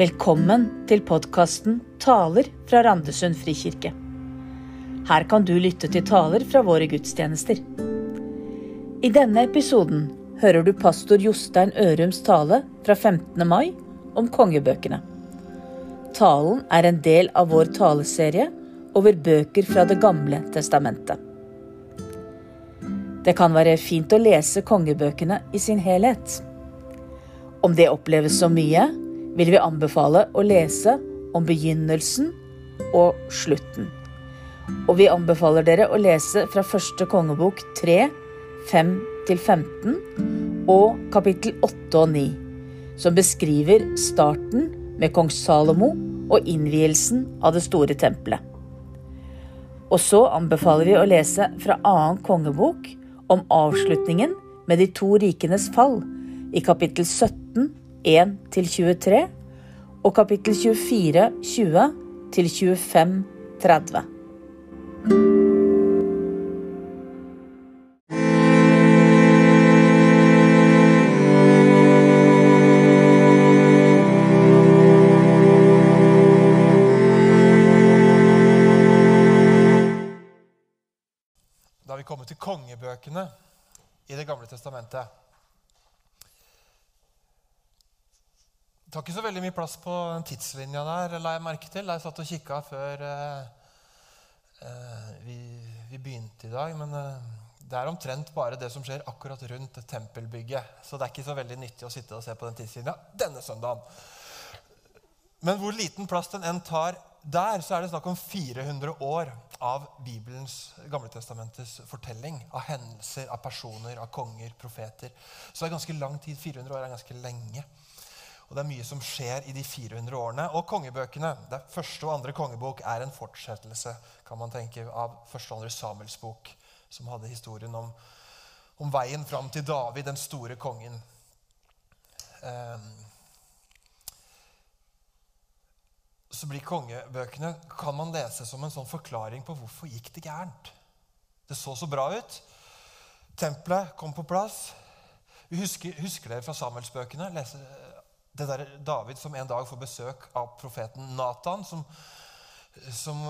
Velkommen til podkasten Taler fra Randesund frikirke. Her kan du lytte til taler fra våre gudstjenester. I denne episoden hører du pastor Jostein Ørums tale fra 15. mai om kongebøkene. Talen er en del av vår taleserie over bøker fra Det gamle testamentet. Det kan være fint å lese kongebøkene i sin helhet. Om det oppleves så mye, vil vi anbefale å lese om begynnelsen og slutten. Og vi anbefaler dere å lese fra første kongebok 3, 5-15 og kapittel 8 og 9, som beskriver starten med kong Salomo og innvielsen av det store tempelet. Og så anbefaler vi å lese fra annen kongebok om avslutningen med de to rikenes fall i kapittel 17, 1-23 og kapittel 24, 20 25, 30. Da er vi kommet til kongebøkene i Det gamle testamentet. Det tar ikke så veldig mye plass på tidslinja der, la jeg merke til. Jeg satt og kikka før eh, eh, vi, vi, begynte i dag. Men eh, det er omtrent bare det som skjer akkurat rundt tempelbygget. Så det er ikke så veldig nyttig å sitte og se på den tidslinja denne søndagen. Men hvor liten plass den enn tar der, så er det snakk om 400 år av Bibelens, Gamletestamentets fortelling. Av hendelser, av personer, av konger, profeter. Så det er ganske lang tid. 400 år er ganske lenge. Og det er mye som skjer i de 400 årene. Og kongebøkene, det første og andre kongebok, er en fortsettelse kan man tenke, av første og andre Samuels bok, som hadde historien om, om veien fram til David, den store kongen. Um, så blir kongebøkene kan man lese som en sånn forklaring på hvorfor gikk det gærent. Det så så bra ut. Tempelet kom på plass. Vi husker, husker dere fra Samuelsbøkene? Det der David som en dag får besøk av profeten Natan, som, som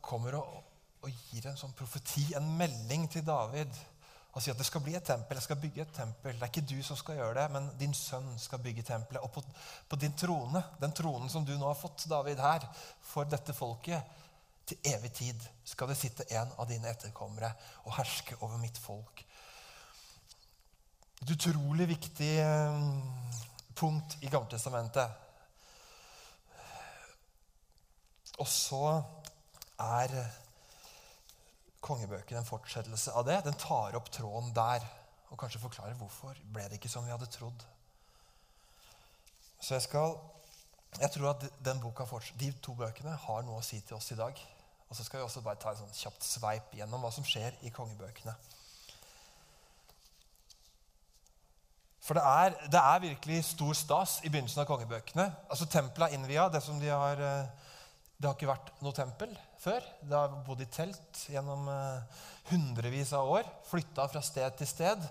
kommer og, og, gir en sånn profeti, en melding til David. Og sier at det skal bli et tempel. Jeg skal bygge et tempel. Det er ikke du som skal gjøre det, men din sønn skal bygge tempelet. Og på, på din trone, den tronen som du nå har fått, David, her, for dette folket, til evig tid skal det sitte en av dine etterkommere og herske over mitt folk. Et utrolig viktig punkt i Gammeltestamentet. Og så er kongebøkene en fortsettelse av det. Den tar opp tråden der og kanskje forklarer hvorfor ble det ikke som vi hadde trodd. Så jeg skal jeg tror at boka, de to bøkene har noe å si til oss i dag. Og så skal vi også bare ta en sånn kjapt sveip gjennom hva som skjer i kongebøkene. For det er, det er, virkelig stor stas i begynnelsen av kongebøkene. Altså Tempelet er innvia. Det, de har, det har ikke vært noe tempel før. Det har bodd i telt gjennom hundrevis av år. Flytta fra sted til sted.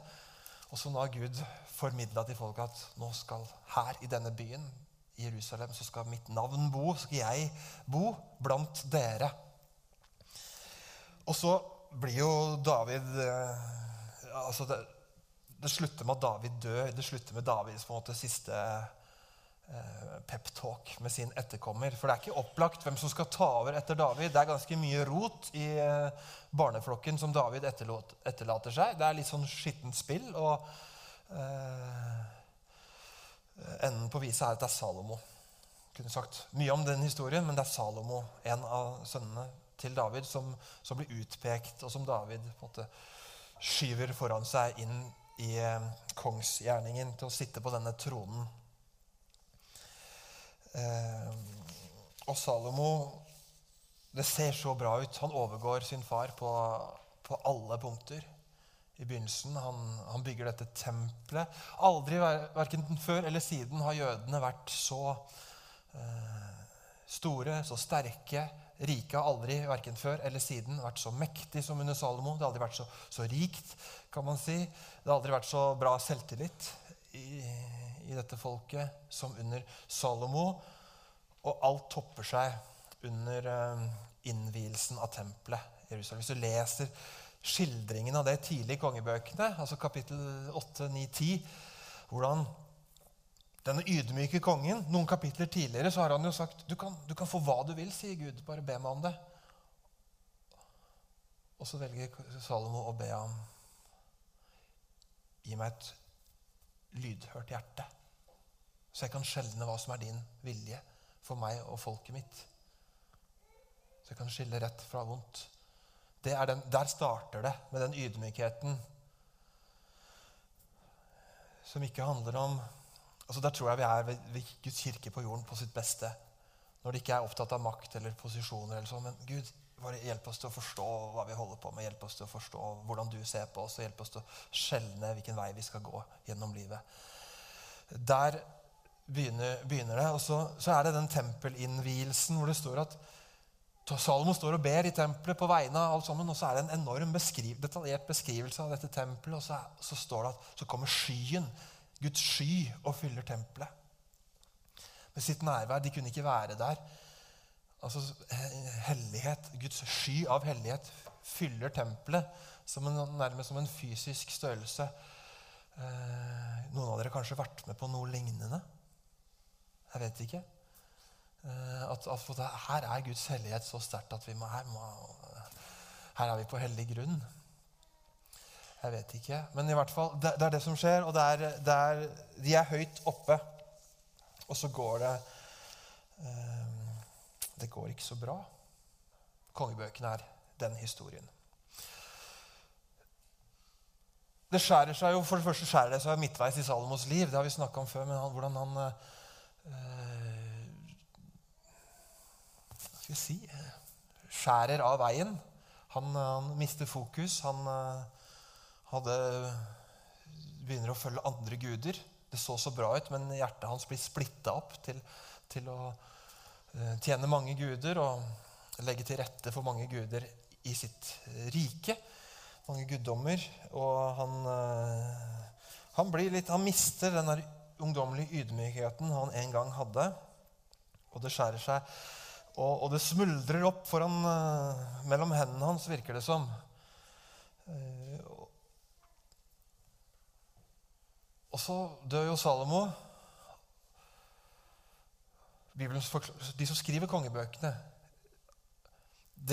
Og så nå har Gud formidla til folk at nå skal her i denne byen, Jerusalem, så skal mitt navn bo. Skal jeg bo blant dere. Og så blir jo David altså det, det slutter med at David dør. Det slutter med Davids på en måte siste eh, peptalk med sin etterkommer. For det er ikke opplagt hvem som skal ta over etter David. Det er ganske mye rot i eh, barneflokken som David etterlot, etterlater seg. Det er litt sånn skittent spill. Og eh, enden på viset er at det er Salomo. Kunne sagt mye om den historien, men det er Salomo, en av sønnene til David, som, som blir utpekt, og som David på en måte skyver foran seg inn i eh, kongsgjerningen til å sitte på denne tronen. Eh, og Salomo Det ser så bra ut. Han overgår sin far på, på alle punkter i begynnelsen. Han, han, bygger dette tempelet. Aldri, verken før eller siden, har jødene vært så eh, store, så sterke. Riket har aldri, verken før eller siden, vært så mektig som under Salomo. Det har aldri vært så, så rikt, kan man si. Det har aldri vært så bra selvtillit i, i dette folket som under Salomo. Og alt topper seg under eh, innvielsen av tempelet i Jerusalem. Hvis du leser skildringen av det tidlig i kongebøkene, altså kapittel 8, 9, 10, hvordan denne ydmyke kongen Noen kapitler tidligere så har han jo sagt du kan, du kan få hva du vil, sier Gud. Bare be meg om det. Og så velger Salomo å be ham Gi meg et lydhørt hjerte, så jeg kan skjelne hva som er din vilje for meg og folket mitt. Så jeg kan skille rett fra vondt. Den, der starter det med den ydmykheten som ikke handler om altså Der tror jeg vi er ved, ved Guds kirke på jorden på sitt beste. Når de ikke er opptatt av makt eller posisjoner. eller sånn, Men Gud, bare hjelp oss til å forstå hva vi holder på med. Hjelp oss til å forstå hvordan du ser på oss, og hjelp oss til å skjelne hvilken vei vi skal gå gjennom livet. Der begynner, begynner det. Og så, så, er det den tempelinnvielsen hvor det står at Salomo står og ber i tempelet på vegne av alt sammen. Og så er det en enorm beskriv, detaljert beskrivelse av dette tempelet. Og så, så står det at så kommer skyen Guds sky og fyller tempelet. Med sitt nærvær. De kunne ikke være der. Altså hellighet, Guds sky av hellighet fyller tempelet som en, nærmest som en fysisk størrelse. Eh, noen av dere har kanskje vært med på noe lignende? Jeg vet ikke. Eh, at, at, her er Guds hellighet så sterkt at vi må her, må her er vi på hellig grunn. Jeg vet ikke. Men i hvert fall, det, det er det som skjer. Og det er, det er, de er høyt oppe. Og så går det um, Det går ikke så bra. Kongebøkene er den historien. Det skjærer seg jo, For det første skjærer det seg midtveis i Salomos liv. Det har vi snakka om før. Men han, hvordan han øh, Hva skal vi si Skjærer av veien. Han, han mister fokus. Han øh, hadde, begynner å følge andre guder. Det så så bra ut, men hjertet hans blir splitta opp til, til, å uh, tjene mange guder og legge til rette for mange guder i sitt rike. Mange guddommer. Og han, uh, han, litt, han mister den der ungdommelige ydmykheten han en gang hadde. Og det skjærer seg. Og, og det smuldrer opp foran, uh, mellom hendene hans, virker det som. Og så dør jo Salomo. de som skriver kongebøkene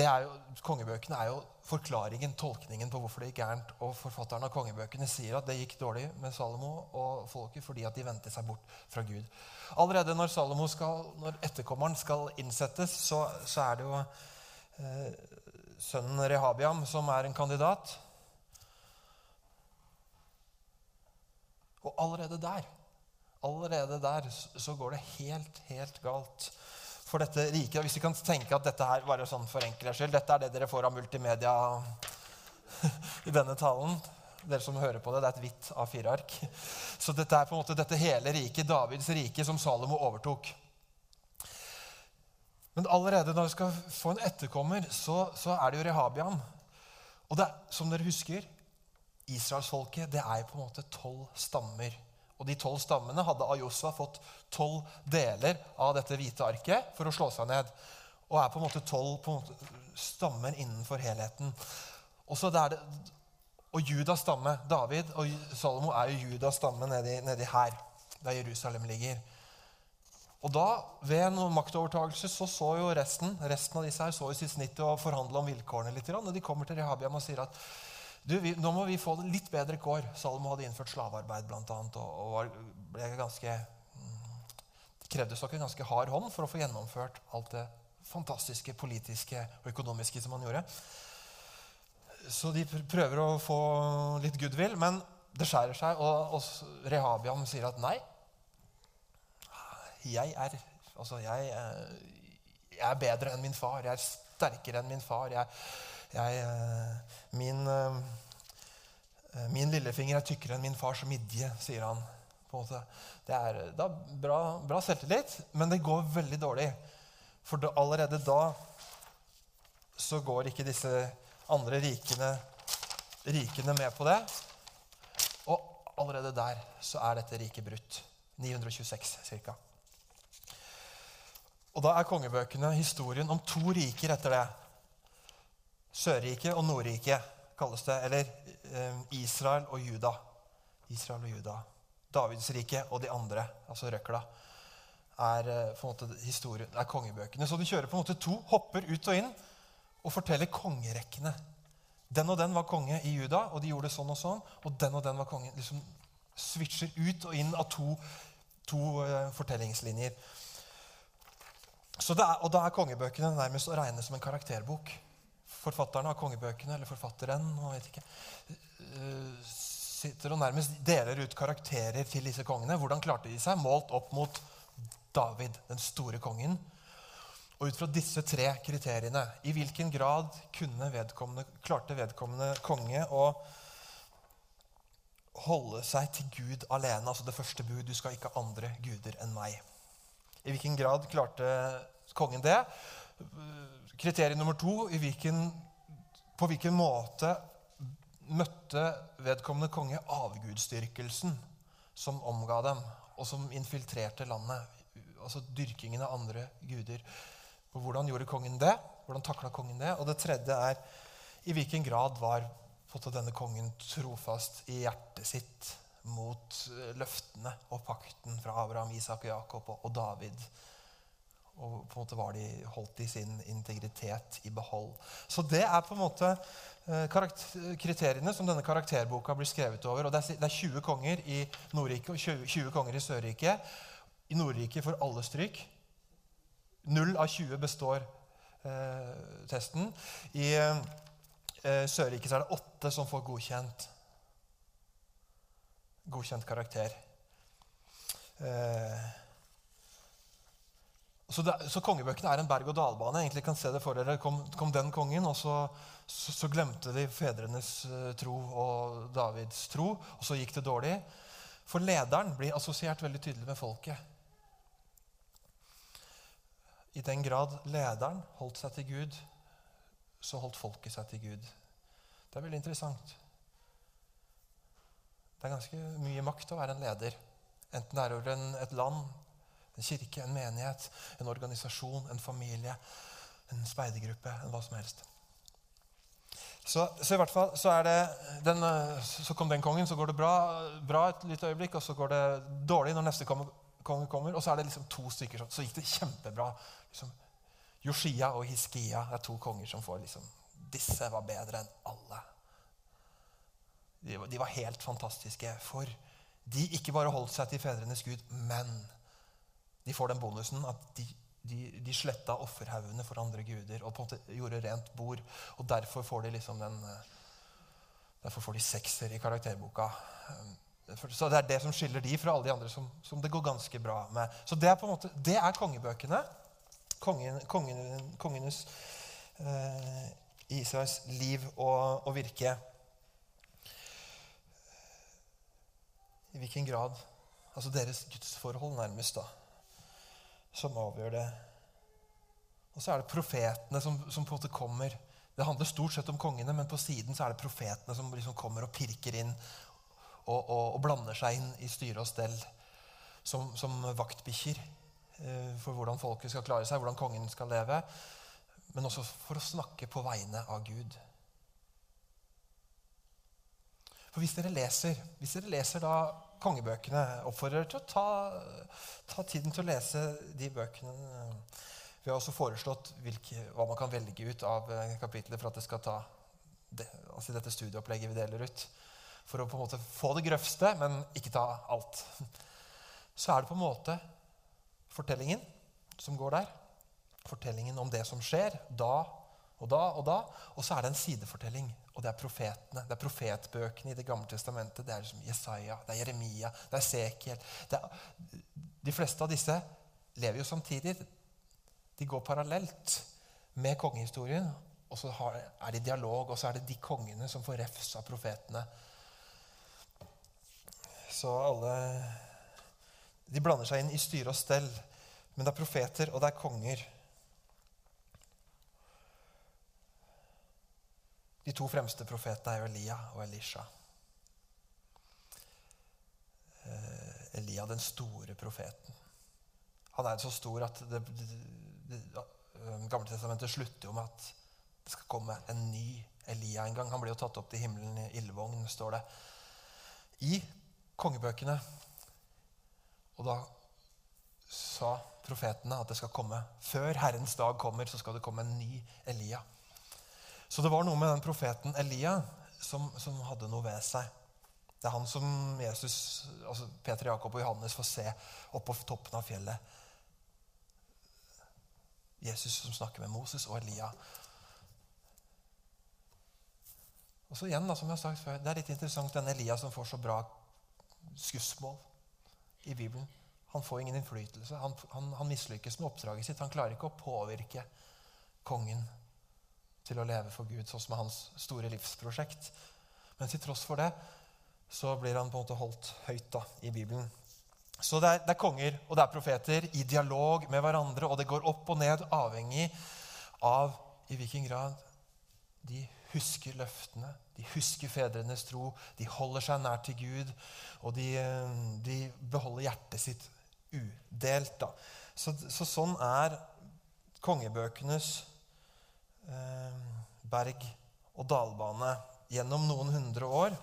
er jo, Kongebøkene er jo forklaringen, tolkningen på hvorfor det gikk gærent. Og forfatteren av kongebøkene sier at det gikk dårlig med Salomo og folket fordi at de vendte seg bort fra Gud. Allerede når skal, når etterkommeren skal innsettes, så, så er det jo eh, sønnen Rehabiam som er en kandidat. Og allerede der allerede der så går det helt, helt galt for dette riket. Hvis vi kan tenke at dette her bare sånn for enkelhets skyld Dette er det dere får av multimedia i denne talen. Dere som hører på det, det er et hvitt A4-ark. Så dette er på en måte dette hele riket, Davids rike, som Salomo overtok. Men allerede når vi skal få en etterkommer, så, så er det jo Rehabian. Og det, som dere husker, Israelsfolket det er på en måte tolv stammer. Og De tolv stammene hadde av Josua fått tolv deler av dette hvite arket for å slå seg ned. Og er på en måte tolv stammer innenfor helheten. Og så det og Judas stamme, David og Salomo er jo Judas stamme nedi, nedi her, der Jerusalem ligger. Og da, Ved en maktovertagelse så så jo resten resten av disse her så jo sitt snitt og forhandla om vilkårene litt. Og de kommer til Rehabiam og sier at du, vi, nå må vi få det litt bedre kår. Salomo hadde innført slavearbeid annet, og, og ble ganske, Det krevdes nok en ganske hard hånd for å få gjennomført alt det fantastiske politiske og økonomiske som han gjorde. Så de prøver å få litt goodwill, men det skjærer seg. Og, og Rehabian sier at nei. Jeg er, altså jeg, jeg er bedre enn min far. Jeg er sterkere enn min far. Jeg, jeg, eh, min, eh, min, lillefinger er tykkere enn min fars midje, sier han. på en måte. Det er, er bra, bra, selvtillit, men det går veldig dårlig. For da, allerede da så går ikke disse andre rikene, rikene med på det. Og allerede der så er dette riket brutt. 926 ca. Og da er kongebøkene historien om to riker etter det. Sørriket og Nordriket kalles det. Eller eh, Israel og Juda. Israel og Juda. Davidsriket og de andre, altså røkla, er eh, historien, er kongebøkene. Så de kjører på en måte to, hopper ut og inn og forteller kongerekkene. Den og den var konge i Juda, og de gjorde det sånn og sånn. Og den og den var konge. liksom Switcher ut og inn av to, to uh, fortellingslinjer. Så er, og da er kongebøkene nærmest å regne som en karakterbok. Forfatterne av kongebøkene, eller forfatteren, nå vet ikke, uh, sitter og nærmest deler ut karakterer til disse kongene. Hvordan klarte de seg, målt opp mot David, den store kongen. Og ut fra disse tre kriteriene, i hvilken grad vedkommende, klarte vedkommende konge å holde seg til Gud alene, altså det første bud, du skal ikke ha andre guder enn meg. I hvilken grad klarte kongen det? Kriterium nummer to hvilken, på hvilken måte møtte vedkommende konge avgudsdyrkelsen som omga dem, og som infiltrerte landet. Altså dyrkingen av andre guder. Og hvordan gjorde kongen det? Hvordan takla kongen det? Og det tredje er i hvilken grad var denne kongen trofast i hjertet sitt mot eh, løftene og pakten fra Abraham, Isak og Jakob og, David. Og på en måte var de holdt i sin integritet i behold. Så det er på en måte eh, kriteriene som denne karakterboka blir skrevet over. og Det er 20 konger i Nordrike og 20 konger i Sørriket. I Nordrike får alle stryk. Null av 20 består eh, testen. I eh, Sørriket er det åtte som får godkjent. Godkjent karakter. Eh, så, det, så, kongebøkene er en berg-og-dal-bane. Egentlig kan se det for dere. Kom, kom den kongen, og så, så, så, glemte de fedrenes uh, tro og Davids tro, og så gikk det dårlig. For lederen blir assosiert veldig tydelig med folket. I den grad lederen holdt seg til Gud, så holdt folket seg til Gud. Det er veldig interessant. Det er ganske mye makt å være en leder. Enten det er over en, et land en kirke, en menighet, en organisasjon, en familie, en speidergruppe, en hva som helst. Så, så, i hvert fall så, den, så, kom den kongen, så går det bra, bra et lite øyeblikk, og så går det dårlig når neste konge kommer. Og så er det liksom to stykker Så gikk det kjempebra. Liksom, Joshia og Hiskia er to konger som får liksom Disse var bedre enn alle. De, de var helt fantastiske. For de ikke bare holdt seg til fedrenes Gud, men de får den bonusen at de, de, de sletta offerhaugene for andre guder og på en måte gjorde rent bord. Og derfor får de liksom den eh, Derfor får de sekser i karakterboka. Eh, så det er det som skiller de fra alle de andre som, som det går ganske bra med. Så det er på en måte, det er kongebøkene. Kongen, kongen, kongenes eh, Israels liv og, og virke. I hvilken grad Altså deres gudsforhold, nærmest. da som avgjør det. Og så er det profetene som, som, på en måte kommer. Det handler stort sett om kongene, men på siden så er det profetene som liksom kommer og pirker inn og, og, og blander seg inn i styre og stell som, som vaktbikkjer eh, for hvordan folket skal klare seg, hvordan kongen skal leve. Men også for å snakke på vegne av Gud. For hvis dere leser, hvis dere leser da kongebøkene. Oppfordrer til å ta, ta, tiden til å lese de bøkene. Vi har også foreslått hvilke, hva man kan velge ut av eh, kapitlet for at det skal ta det, altså dette studieopplegget vi deler ut. For å på en måte få det grøvste, men ikke ta alt. Så er det på en måte fortellingen som går der. Fortellingen om det som skjer da og da og da. Og så er det en sidefortelling og det er profetene. Det er profetbøkene i Det gamle testamentet. Det er liksom Jesaja, det er Jeremia, det er Sekiel. Det er, de fleste av disse lever jo samtidig. De går parallelt med kongehistorien. Og så har, er det dialog, og så er det de kongene som får refs av profetene. Så alle De blander seg inn i styre og stell. Men det er profeter, og det er konger. De to fremste profetene er jo Elia og Elisha. Eh, Elia, den store profeten. Han er så stor at det, det, det, det Gamle testamentet slutter jo med at det skal komme en ny Elia en gang. Han blir jo tatt opp til himmelen i ildvogn, står det. I kongebøkene. Og da sa profetene at det skal komme. Før Herrens dag kommer, så skal det komme en ny Elia. Så det var noe med den profeten Elia som, som hadde noe ved seg. Det er han som Jesus, altså Peter, Jakob og Johannes får se oppå toppen av fjellet. Jesus som snakker med Moses og Elia. Og så igjen, da, som jeg har sagt før, Det er litt interessant denne Elia som får så bra skussmål i Bibelen. Han får ingen innflytelse. Han, han, han mislykkes med oppdraget sitt. Han klarer ikke å påvirke kongen til å leve for Gud, sånn som er hans store livsprosjekt. Men til tross for det så blir han på en måte holdt høyt da, i Bibelen. Så det er, det er, konger og det er profeter i dialog med hverandre, og det går opp og ned avhengig av i hvilken grad de husker løftene, de husker fedrenes tro, de holder seg nær til Gud, og de, de beholder hjertet sitt udelt. Da. Så, så sånn er kongebøkenes berg- og dalbane gjennom noen hundre år.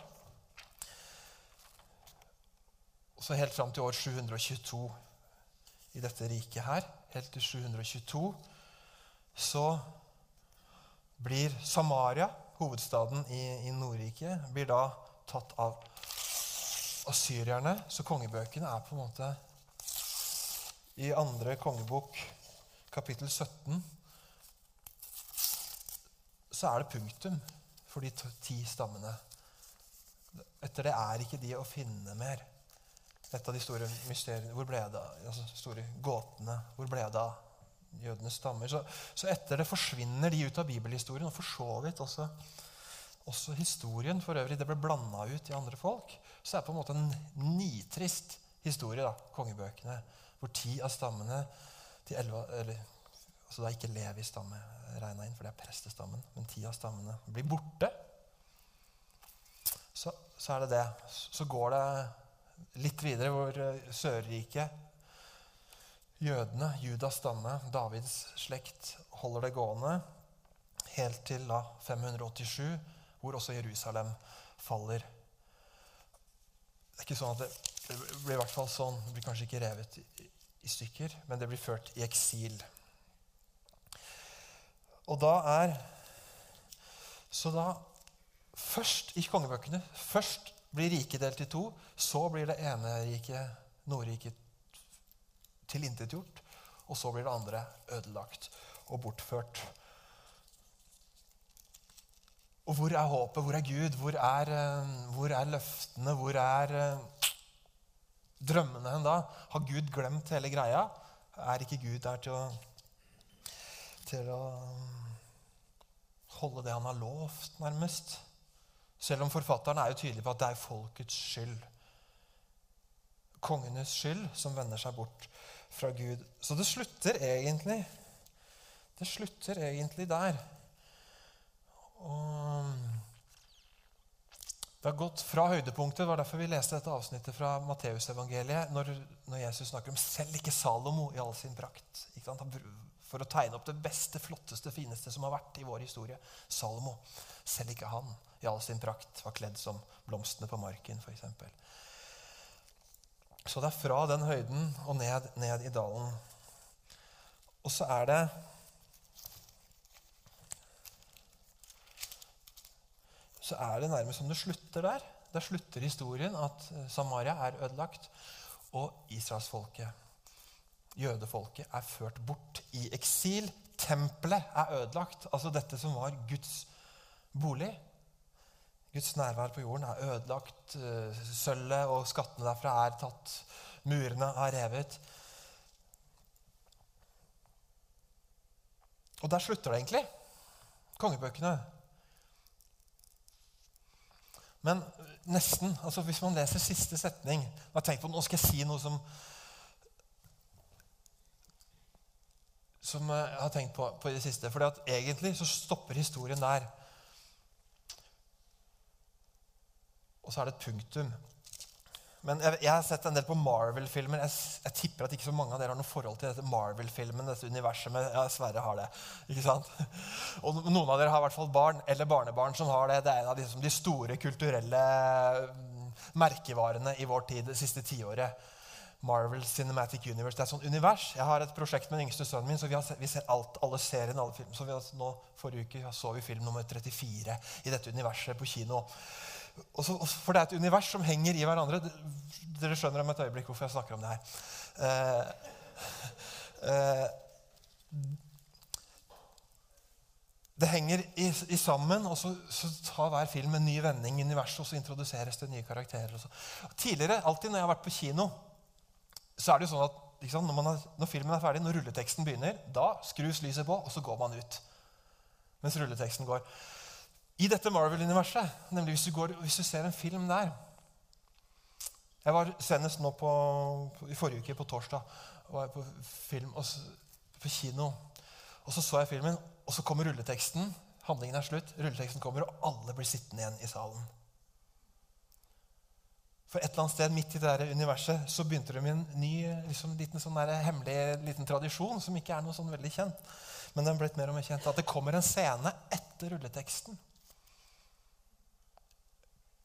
Så helt fram til år 722 i dette riket her, helt til 722, så blir Samaria, hovedstaden i, i Nordriket, blir da tatt av assyrierne. Så kongebøkene er på en måte i andre kongebok, kapittel 17, så er det punktum for de ti stammene. Etter det er ikke de å finne mer. Et av de store mysteriene Hvor ble det av? Altså, store gåtene. Hvor ble det av jødenes stammer? Så, så, etter det forsvinner de ut av bibelhistorien, og for så vidt også, også historien for øvrig. Det ble blanda ut i andre folk. Så er det på en måte en nitrist historie, da, kongebøkene hvor ti av stammene de elva, eller, altså Det er ikke Levis stamme regna inn, for det er prestestammen. Men ti av stammene blir borte. Så, så, er det det. Så går det litt videre hvor eh, Sørriket, jødene, Judas stamme, Davids slekt, holder det gående helt til da 587, hvor også Jerusalem faller. Det er ikke sånn at det det blir i hvert fall sånn. Det blir kanskje ikke revet i, i stykker, men det blir ført i eksil. Og da er Så da Først i kongebøkene først blir riket delt i to. Så blir det ene riket, Nordriket, tilintetgjort. Og så blir det andre ødelagt og bortført. Og hvor er håpet? Hvor er Gud? Hvor er, eh, hvor er løftene? Hvor er eh, drømmene hen da? Har Gud glemt hele greia? Er ikke Gud der til å, til å holde det han har lovt, nærmest? Selv om forfatteren er jo tydelig på at det er folkets skyld. Kongenes skyld som vender seg bort fra Gud. Så det slutter egentlig Det slutter egentlig der. Og det har gått fra høydepunktet. Det var derfor vi leste dette avsnittet fra Matteusevangeliet. Når, når Jesus snakker om selv ikke Salomo i all sin prakt. For å tegne opp det beste, flotteste, fineste som har vært i vår historie. Salomo. Selv ikke han i all sin prakt var kledd som blomstene på marken, f.eks. Så det er fra den høyden og ned, ned i dalen. Og så er det så er det nærmest som det slutter der. Der slutter historien at Samaria er ødelagt, og israelsfolket, jødefolket, er ført bort i eksil. Tempelet er ødelagt. Altså dette som var Guds bolig. Guds nærvær på jorden er ødelagt. Eh, sølvet og skattene derfra er tatt. Murene er revet. Og der slutter det egentlig. Kongebøkene. Men nesten. altså Hvis man leser siste setning jeg tenkt på, Nå skal jeg si noe som som jeg har tenkt på, på i det siste. For egentlig så stopper historien der. Og så er det et punktum. Men jeg, jeg, har sett en del på Marvel-filmer. Jeg, jeg, tipper at ikke så mange av dere har noe forhold til dette Marvel-filmen, dette universet. Men ja, Sverre har det. ikke sant? Og noen av dere har i hvert fall barn eller barnebarn som har det. Det er en av de, de store kulturelle mm, merkevarene i vår tid det siste tiåret. Marvel Cinematic Universe. Det er et sånt univers. Jeg har et prosjekt med den yngste sønnen min, så vi, har, vi ser alt, alle seriene. alle film. Så vi nå, Forrige uke så vi film nummer 34 i dette universet på kino. Så, for det er et univers som henger i hverandre. Dere skjønner om et øyeblikk hvorfor jeg snakker om det her. Uh, uh, det henger i, i sammen, og så, så, tar hver film en ny vending i universet, og så introduseres det nye karakterer. Tidligere, alltid når jeg har vært på kino, så er det jo sånn at liksom, når, har, når, filmen er ferdig, når rulleteksten begynner, da skrus lyset på, og så går man ut. Mens rulleteksten går. I dette Marvel-universet, nemlig hvis du, går, hvis du, ser en film der Jeg var senest nå på, i forrige uke, på torsdag, var jeg på film og, på kino. Og så så jeg filmen, og så kommer rulleteksten. Handlingen er slutt. Rulleteksten kommer, og alle blir sittende igjen i salen. For et eller annet sted midt i det der universet så begynte de med en ny liksom, liten sånn der, hemmelig liten tradisjon som ikke er noe sånn veldig kjent. Men den blitt mer og mer kjent. At det kommer en scene etter rulleteksten.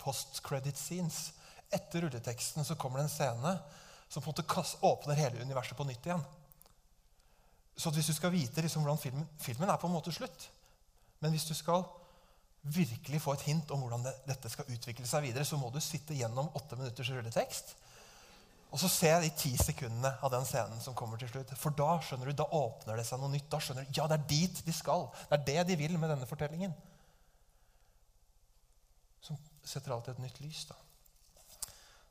Post-credit scenes. Etter rulleteksten så kommer det en scene som på en måte åpner hele universet på nytt igjen. Så hvis du skal vite liksom, hvordan filmen, filmen er på en måte slutt Men hvis du skal virkelig få et hint om hvordan det, dette skal utvikle seg videre, så må du sitte gjennom åtte minutters rulletekst. Og så jeg de ti sekundene av den scenen som kommer til slutt. For da skjønner du, da åpner det seg noe nytt. Da skjønner du, ja, det er dit de skal. Det er det de vil med denne fortellingen. Som setter alltid et nytt lys. da.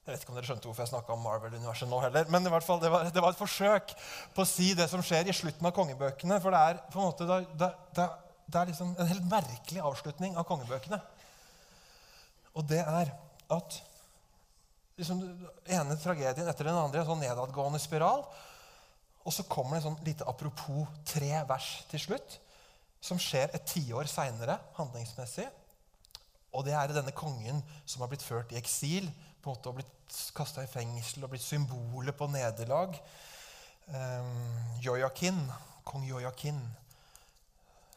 Jeg vet ikke om dere skjønte hvorfor jeg snakka om Marvel-universet nå heller. Men i hvert fall, det var, det var, et forsøk på å si det som skjer i slutten av kongebøkene. For det er på en måte, det, det, det er liksom en helt merkelig avslutning av kongebøkene. Og det er at liksom, den ene tragedien etter den andre, en sånn nedadgående spiral. Og så kommer det en sånn lite apropos tre vers til slutt, som skjer et tiår seinere handlingsmessig. Og det er denne kongen som har blitt ført i eksil, på en måte og blitt kasta i fengsel og blitt symbolet på nederlag. Um, Jojakin, kong Jojakin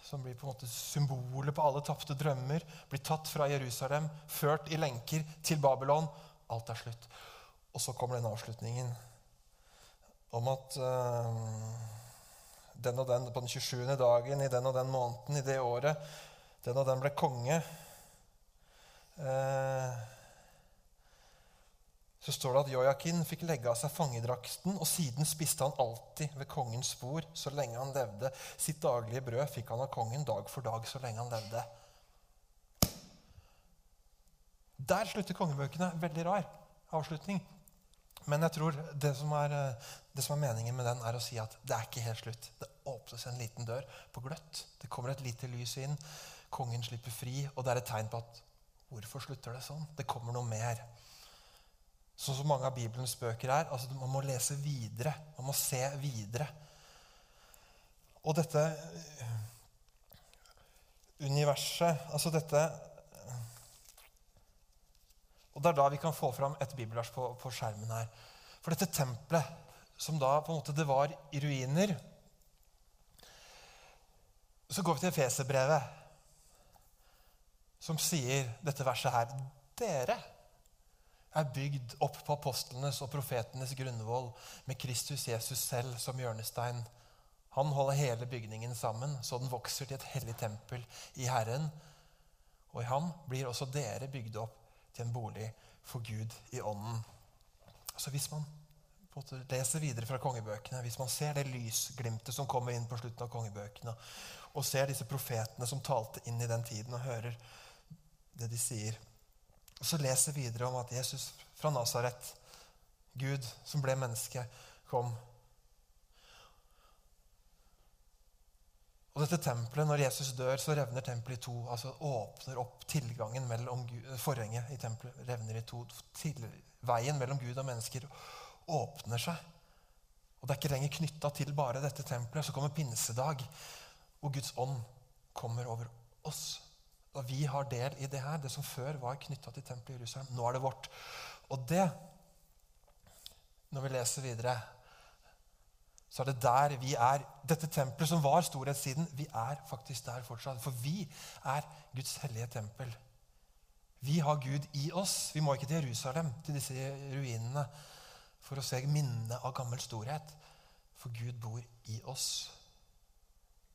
som blir på en måte symbolet på alle tapte drømmer, blir tatt fra Jerusalem, ført i lenker til Babylon. Alt er slutt. Og så kommer den avslutningen om at uh, den og den på den 27. dagen i den og den måneden i det året Den og den ble konge. Uh, så står det at Jojakin fikk legge av seg fangedrakten, og siden spiste han alltid ved kongens bord så lenge han levde. Sitt daglige brød fikk han av kongen dag for dag så lenge han levde. Der slutter kongebøkene. Veldig rar avslutning. Men jeg tror det som, er, det som, er, meningen med den, er å si at det er ikke helt slutt. Det åpnes en liten dør på gløtt. Det kommer et lite lys inn. Kongen slipper fri, og det er et tegn på at hvorfor slutter det sånn? Det kommer noe mer. Sånn som mange av Bibelens bøker er. altså Man må lese videre. Man må se videre. Og dette eh, universet Altså dette Og det er da vi kan få fram et bibelvers på, på skjermen her. For dette tempelet, som da på en måte det var i ruiner Så går vi til Efeserbrevet, som sier dette verset her. Dere er bygd opp på apostlenes og profetenes grunnvoll med Kristus Jesus selv som hjørnestein. Han holder hele bygningen sammen, så den vokser til et hellig tempel i Herren. Og i ham blir også dere bygd opp til en bolig for Gud i ånden. Så hvis man leser videre fra kongebøkene, hvis man ser det lysglimtet som kommer inn på slutten av kongebøkene, og ser disse profetene som talte inn i den tiden, og hører det de sier, og så leser vi videre om at Jesus fra Nasaret, Gud som ble menneske, kom. Og dette tempelet, Når Jesus dør, så revner tempelet i to. altså Åpner opp tilgangen mellom Forhenget i tempelet revner i to. Til, veien mellom Gud og mennesker åpner seg. Og Det er ikke lenger knytta til bare dette tempelet. Så kommer pinsedag, og Guds ånd kommer over oss. Og vi har del i det her. Det som før var knytta til tempelet i Jerusalem. Nå er det vårt. Og det når vi leser videre, så er det der vi er. Dette tempelet som var storhetssiden, vi er faktisk der fortsatt. For vi er Guds hellige tempel. Vi har Gud i oss. Vi må ikke til Jerusalem, til disse ruinene, for å se minnene av gammel storhet. For Gud bor i oss.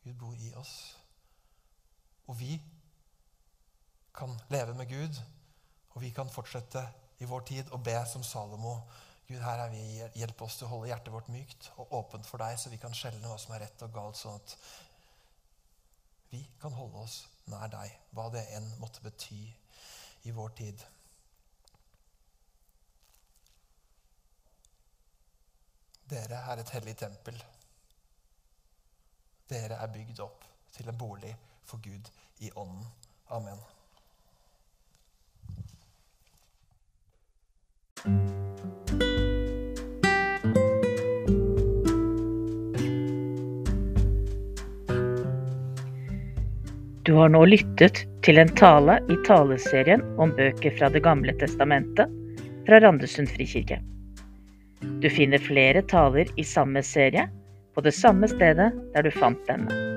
Gud bor i oss. Og vi kan leve med Gud, og vi kan fortsette i vår tid å be som Salomo. Gud, her er vi. Hjelp oss til å holde hjertet vårt mykt og åpent for deg, så vi kan skjelne hva som er rett og galt, sånn at vi kan holde oss nær deg, hva det enn måtte bety i vår tid. Dere er et hellig tempel. Dere er bygd opp til en bolig for Gud i ånden. Amen. Du har nå lyttet til en tale i taleserien om bøker fra Det gamle testamentet fra Randesund frikirke. Du finner flere taler i samme serie på det samme stedet der du fant denne.